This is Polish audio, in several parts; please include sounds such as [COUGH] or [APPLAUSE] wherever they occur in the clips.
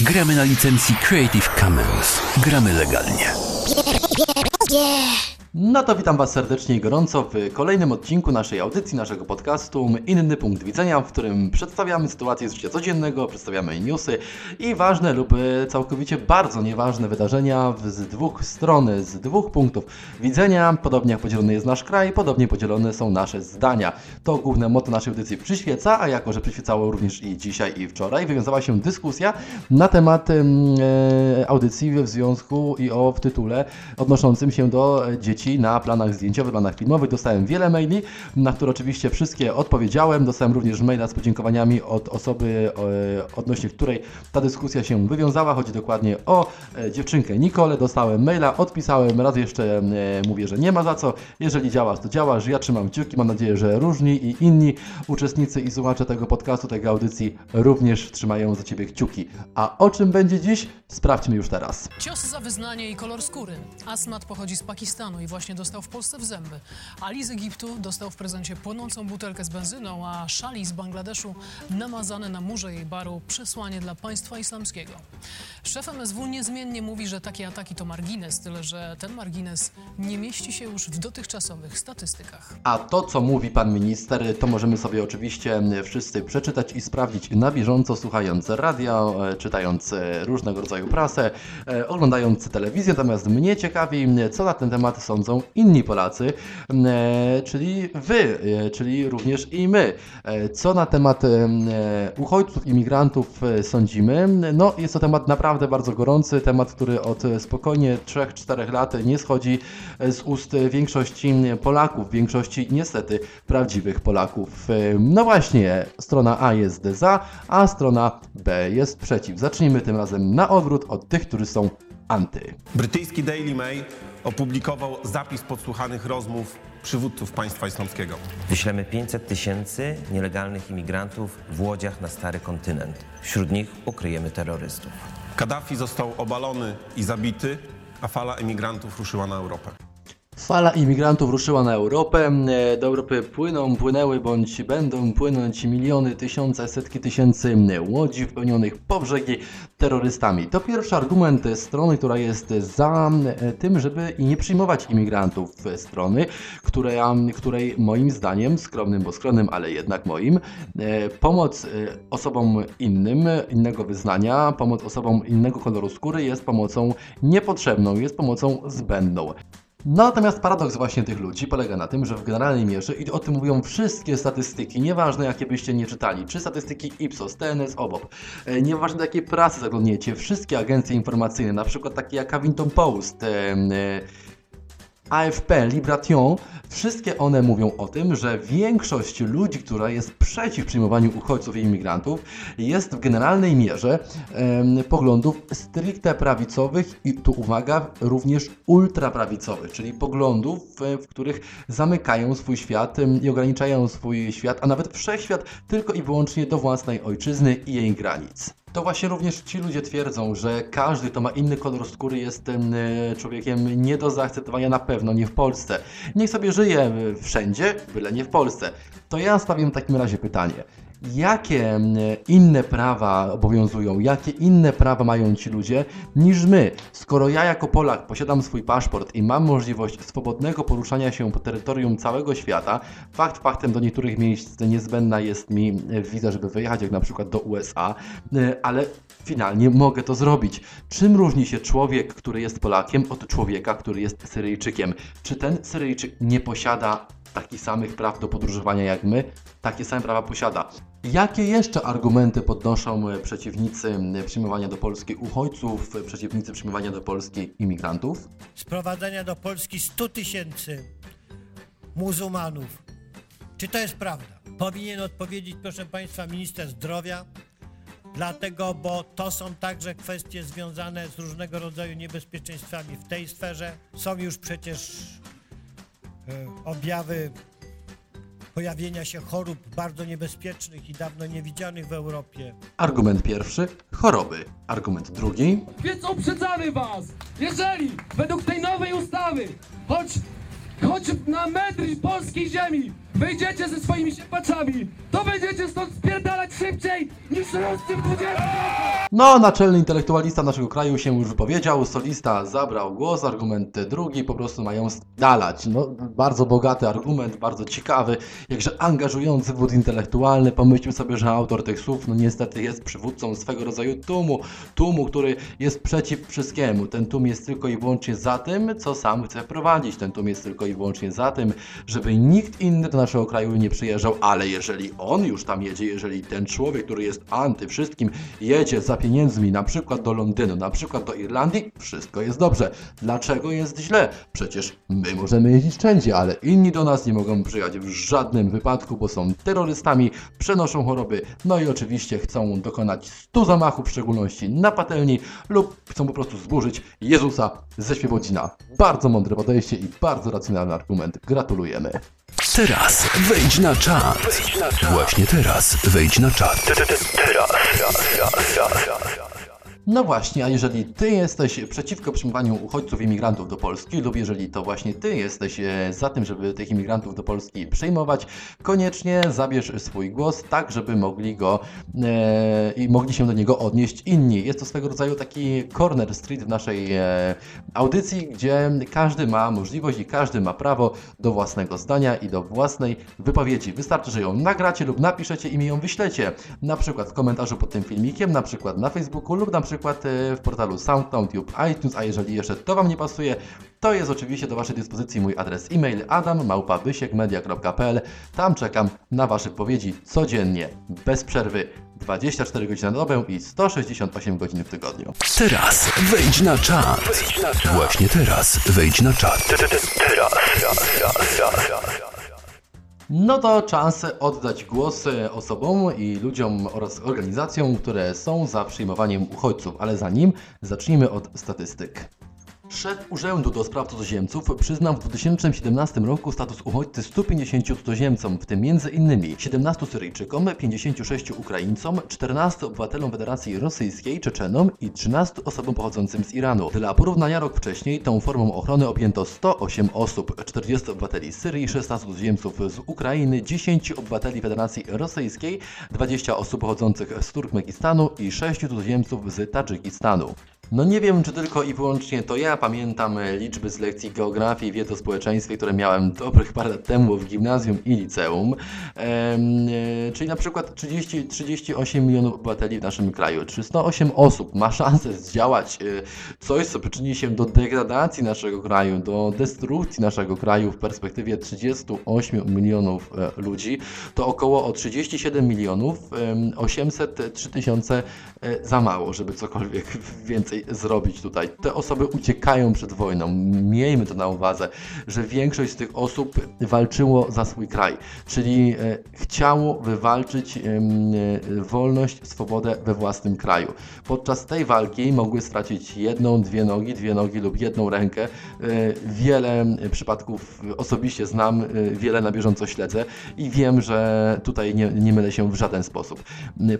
Gramy na licencji Creative Commons. Gramy legalnie. [LAUGHS] No to witam Was serdecznie i gorąco w kolejnym odcinku naszej audycji, naszego podcastu Inny Punkt Widzenia, w którym przedstawiamy sytuację z życia codziennego, przedstawiamy newsy i ważne lub e, całkowicie bardzo nieważne wydarzenia z dwóch stron, z dwóch punktów widzenia. Podobnie jak podzielony jest nasz kraj, podobnie podzielone są nasze zdania. To główne motto naszej audycji przyświeca, a jako, że przyświecało również i dzisiaj i wczoraj, wywiązała się dyskusja na temat em, e, audycji w związku i o w tytule odnoszącym się do e, dzieci na planach zdjęciowych, planach filmowych. Dostałem wiele maili, na które oczywiście wszystkie odpowiedziałem. Dostałem również maila z podziękowaniami od osoby, e, odnośnie której ta dyskusja się wywiązała. Chodzi dokładnie o e, dziewczynkę Nikolę. Dostałem maila, odpisałem, raz jeszcze e, mówię, że nie ma za co. Jeżeli działasz, to działasz. Ja trzymam kciuki. Mam nadzieję, że różni i inni uczestnicy i słuchacze tego podcastu, tej audycji również trzymają za Ciebie kciuki. A o czym będzie dziś? Sprawdźmy już teraz. Cios za wyznanie i kolor skóry. Asmat pochodzi z Pakistanu i właśnie dostał w Polsce w zęby. Ali z Egiptu dostał w prezencie płonącą butelkę z benzyną, a Shali z Bangladeszu namazane na murze jej baru przesłanie dla państwa islamskiego. Szef MSW niezmiennie mówi, że takie ataki to margines, tyle że ten margines nie mieści się już w dotychczasowych statystykach. A to, co mówi pan minister, to możemy sobie oczywiście wszyscy przeczytać i sprawdzić na bieżąco, słuchając radia, e, czytając e, różnego rodzaju prasę, e, oglądając telewizję. Natomiast mnie ciekawi, co na ten temat sądzą inni Polacy, e, czyli wy, e, czyli również i my. E, Co na temat uchodźców, imigrantów sądzimy? No, jest to temat naprawdę bardzo gorący, temat, który od spokojnie 3-4 lat nie schodzi z ust większości Polaków, większości niestety prawdziwych Polaków. No właśnie, strona A jest za, a strona B jest przeciw. Zacznijmy tym razem na odwrót od tych, którzy są anty. Brytyjski Daily Mail opublikował zapis podsłuchanych rozmów przywódców państwa islamskiego. Wyślemy 500 tysięcy nielegalnych imigrantów w łodziach na stary kontynent. Wśród nich ukryjemy terrorystów. Kaddafi został obalony i zabity, a fala emigrantów ruszyła na Europę. Fala imigrantów ruszyła na Europę. E, Do Europy płyną, płynęły bądź będą płynąć miliony, tysiące, setki tysięcy łodzi wypełnionych po brzegi terrorystami. To pierwszy argument strony, która jest za e, tym, żeby nie przyjmować imigrantów. Strony, której, której moim zdaniem, skromnym, bo skromnym, ale jednak moim, e, pomoc osobom innym, innego wyznania, pomoc osobom innego koloru skóry jest pomocą niepotrzebną, jest pomocą zbędną. No, natomiast paradoks właśnie tych ludzi polega na tym, że w generalnej mierze, i o tym mówią wszystkie statystyki, nieważne jakie byście nie czytali, czy statystyki Ipsos, TNS, OBOP, e, nieważne do jakiej prasy zaglądniecie, wszystkie agencje informacyjne, na przykład takie jak Huffington Post, e, e, AFP, Libration, wszystkie one mówią o tym, że większość ludzi, która jest przeciw przyjmowaniu uchodźców i imigrantów, jest w generalnej mierze poglądów stricte prawicowych i tu uwaga, również ultraprawicowych, czyli poglądów, e, w których zamykają swój świat i ograniczają swój świat, a nawet wszechświat tylko i wyłącznie do własnej ojczyzny i jej granic. To właśnie również ci ludzie twierdzą, że każdy, kto ma inny kolor skóry, jest e, człowiekiem nie do zaakceptowania na pewno, nie w Polsce. Niech sobie żyje wszędzie, byle nie w Polsce. To ja stawiam w takim razie pytanie. Jakie em, inne prawa obowiązują, jakie inne prawa mają ci ludzie niż my? Skoro ja jako Polak posiadam swój paszport i mam możliwość swobodnego poruszania się po terytorium całego świata, fakt faktem do niektórych miejsc niezbędna jest mi e, wiza, żeby wyjechać, jak na przykład do USA, e, ale finalnie mogę to zrobić. Czym różni się człowiek, który jest Polakiem, od człowieka, który jest Syryjczykiem? Czy ten Syryjczyk nie posiada takich samych praw do podróżowania jak my? Takie same prawa posiada. Jakie jeszcze argumenty podnoszą e, przeciwnicy przyjmowania do Polski uchodźców, e, przeciwnicy przyjmowania do Polski imigrantów? sprowadzenia do Polski 100 tysięcy muzułmanów. Czy to jest prawda? Powinien odpowiedzieć, proszę Państwa, minister zdrowia, dlatego, bo to są także kwestie związane z różnego rodzaju niebezpieczeństwami w tej sferze. Są już przecież objawy pojawienia się chorób bardzo niebezpiecznych i dawno niewidzianych w Europie. Argument pierwszy choroby. Argument drugi Więc uprzedzamy was, jeżeli według tej nowej ustawy, choć, choć na metr polskiej ziemi wejdziecie ze swoimi siepaczami, to będziecie stąd spierdalać szybciej niż ruscy w 20 No, naczelny intelektualista naszego kraju się już wypowiedział, solista zabrał głos, argument drugi po prostu mają dalać. No, bardzo bogaty argument, bardzo ciekawy, jakże angażujący wód intelektualny. Pomyślmy sobie, że autor tych słów, no niestety jest przywódcą swego rodzaju tłumu, tłumu, który jest przeciw wszystkiemu. Ten tłum jest tylko i wyłącznie za tym, co sam chce wprowadzić. Ten tłum jest tylko i wyłącznie za tym, żeby nikt inny do naszego kraju nie przyjeżdżał, ale jeżeli on już tam jedzie, jeżeli ten człowiek, który jest anty wszystkim, jedzie za pieniędzmi, na przykład do Londynu, na przykład do Irlandii, wszystko jest dobrze. Dlaczego jest źle? Przecież my możemy jeździć wszędzie, ale inni do nas nie mogą przyjechać w żadnym wypadku, bo są terrorystami, przenoszą choroby, no i oczywiście chcą dokonać 100 zamachów, w szczególności na patelni, lub chcą po prostu zburzyć Jezusa ze Świebodzina. Bardzo mądre podejście i bardzo racjonalny argument. Gratulujemy. Teraz wejdź na czat. Właśnie teraz wejdź na czat. No właśnie, a jeżeli ty jesteś przeciwko przyjmowaniu uchodźców imigrantów do Polski, lub jeżeli to właśnie ty jesteś e, za tym, żeby tych imigrantów do Polski przyjmować, koniecznie zabierz swój głos, tak żeby mogli go e, i mogli się do niego odnieść inni. Jest to swego rodzaju taki corner street w naszej e, audycji, gdzie każdy ma możliwość i każdy ma prawo do własnego zdania i do własnej wypowiedzi. Wystarczy, że ją nagracie lub napiszecie i mi ją wyślecie. Na przykład w komentarzu pod tym filmikiem, na przykład na Facebooku lub na przykład e, w portalu SoundCloud lub iTunes, a jeżeli jeszcze to Wam nie pasuje, to jest oczywiście do Waszej dyspozycji mój adres e-mail adam.małpabysiekmedia.pl Tam czekam na Wasze powiedzi codziennie, bez przerwy, 24 godziny na dobę i 168 godzin w tygodniu. Teraz wejdź na czat. Właśnie teraz wejdź na czat. No to czas oddać głos osobom i ludziom oraz organizacjom, które są za przyjmowaniem uchodźców, ale zanim zacznijmy od statystyk. Szef Urzędu do Spraw Cudzoziemców przyznał w 2017 roku status uchodźcy 150 cudzoziemcom, w tym m.in. 17 Syryjczykom, 56 Ukraińcom, 14 obywatelom Federacji Rosyjskiej, Czeczenom i 13 osobom pochodzącym z Iranu. Dla porównania rok wcześniej tą formą ochrony objęto 108 osób, 40 obywateli Syrii, 16 cudzoziemców z Ukrainy, 10 obywateli Federacji Rosyjskiej, 20 osób pochodzących z Turkmenistanu i 6 cudzoziemców z Tadżykistanu. No nie wiem, czy tylko i wyłącznie to ja pamiętam e, liczby z lekcji geografii i wiedzy o społeczeństwie, które miałem dobrych parę lat temu w gimnazjum i liceum. Ehm, e, czyli na przykład 30, 38 milionów obywateli w naszym kraju. Czy 108 osób ma szansę zdziałać e, coś, co przyczyni się do degradacji naszego kraju, do destrukcji naszego kraju w perspektywie 38 milionów e, ludzi, to około o 37 milionów em, 803 tysiące za mało, żeby cokolwiek więcej zrobić tutaj. Te osoby uciekają przed wojną. Miejmy to na uwadze, że większość z tych osób walczyło za swój kraj, czyli e, chciało wywalczyć e, wolność, swobodę we własnym kraju. Podczas tej walki mogły stracić jedną, dwie nogi, dwie nogi lub jedną rękę. E, Wiele przypadków osobiście znam, wiele na bieżąco śledzę i wiem, że tutaj nie, nie mylę się w żaden sposób.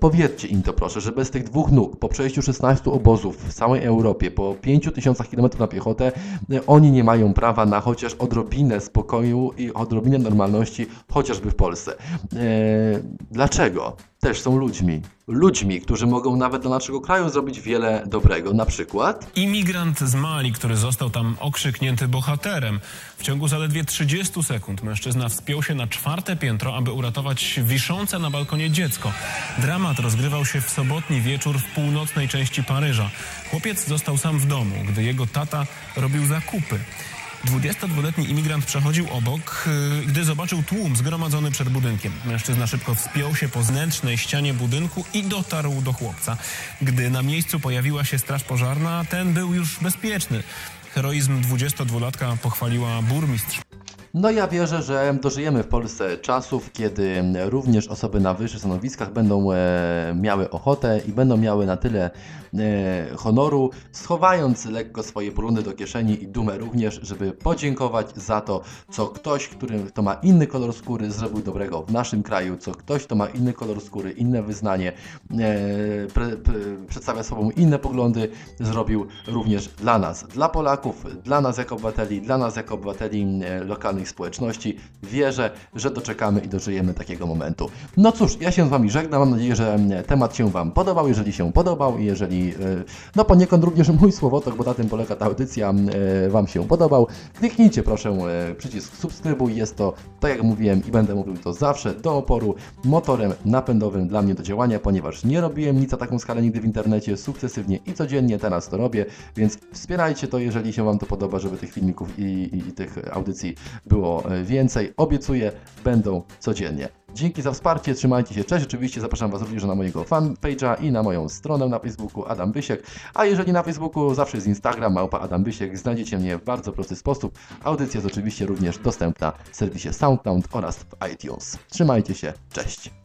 Powiedzcie im to proszę, że bez tych dwóch nóg, po przejściu 16 obozów całej Europie, po 5000 km na piechotę, e, oni nie mają prawa na chociaż odrobinę spokoju i odrobinę normalności, chociażby w Polsce. E, dlaczego? Też są ludźmi. Ludźmi, którzy mogą nawet dla naszego kraju zrobić wiele dobrego. Na przykład Imigrant z Mali, który został tam okrzyknięty bohaterem. W ciągu zaledwie 30 sekund mężczyzna wspiął się na czwarte piętro, aby uratować wiszące na balkonie dziecko. Dramat rozgrywał się w sobotni wieczór w północnej części Paryża. Chłopiec został sam w domu, gdy jego tata robił zakupy. 22-letni imigrant przechodził obok, yy, gdy zobaczył tłum zgromadzony przed budynkiem. Mężczyzna szybko wspiął się po zewnętrznej ścianie budynku i dotarł do chłopca. Gdy na miejscu pojawiła się straż pożarna, ten był już bezpieczny. Heroizm 22-latka pochwaliła burmistrz. No ja wierzę, że dożyjemy w Polsce czasów, kiedy również osoby na wyższych stanowiskach będą e, miały ochotę i będą miały na tyle e, honoru, schowając lekko swoje poglądy do kieszeni i dumę również, żeby podziękować za to, co ktoś, który, kto ma inny kolor skóry, zrobił dobrego w naszym kraju, co ktoś, kto ma inny kolor skóry, inne wyznanie, e, pre, pre, przedstawia sobą inne poglądy, zrobił również dla nas, dla Polaków, dla nas jako obywateli, dla nas jako obywateli lokalnych lokalnych społeczności. Wierzę, że doczekamy i dożyjemy takiego momentu. No cóż, ja się z Wami żegnam. Mam nadzieję, że mm, temat się Wam podobał. Jeżeli się podobał i jeżeli, e, no poniekąd również [LAUGHS] mój słowotok, bo na tym polega ta audycja, m, e, Wam się podobał, kliknijcie proszę e, przycisk subskrybuj. Jest to, tak jak mówiłem i będę mówił to zawsze, do oporu, motorem napędowym dla mnie do działania, ponieważ nie robiłem nic na taką skalę nigdy w internecie, sukcesywnie i codziennie teraz to robię, więc wspierajcie to, jeżeli się Wam to podoba, żeby tych filmików i, i, i tych audycji było e, więcej. Obiecuję, będą codziennie. Dzięki za wsparcie, trzymajcie się, cześć. Oczywiście zapraszam Was również na mojego fanpage'a i na moją stronę na Facebooku Adam Bysiek. A jeżeli na Facebooku zawsze jest Instagram, małpa Adam Bysiek, znajdziecie mnie w bardzo prosty sposób. Audycja jest oczywiście również dostępna w serwisie SoundCloud oraz w iTunes. Trzymajcie się, cześć.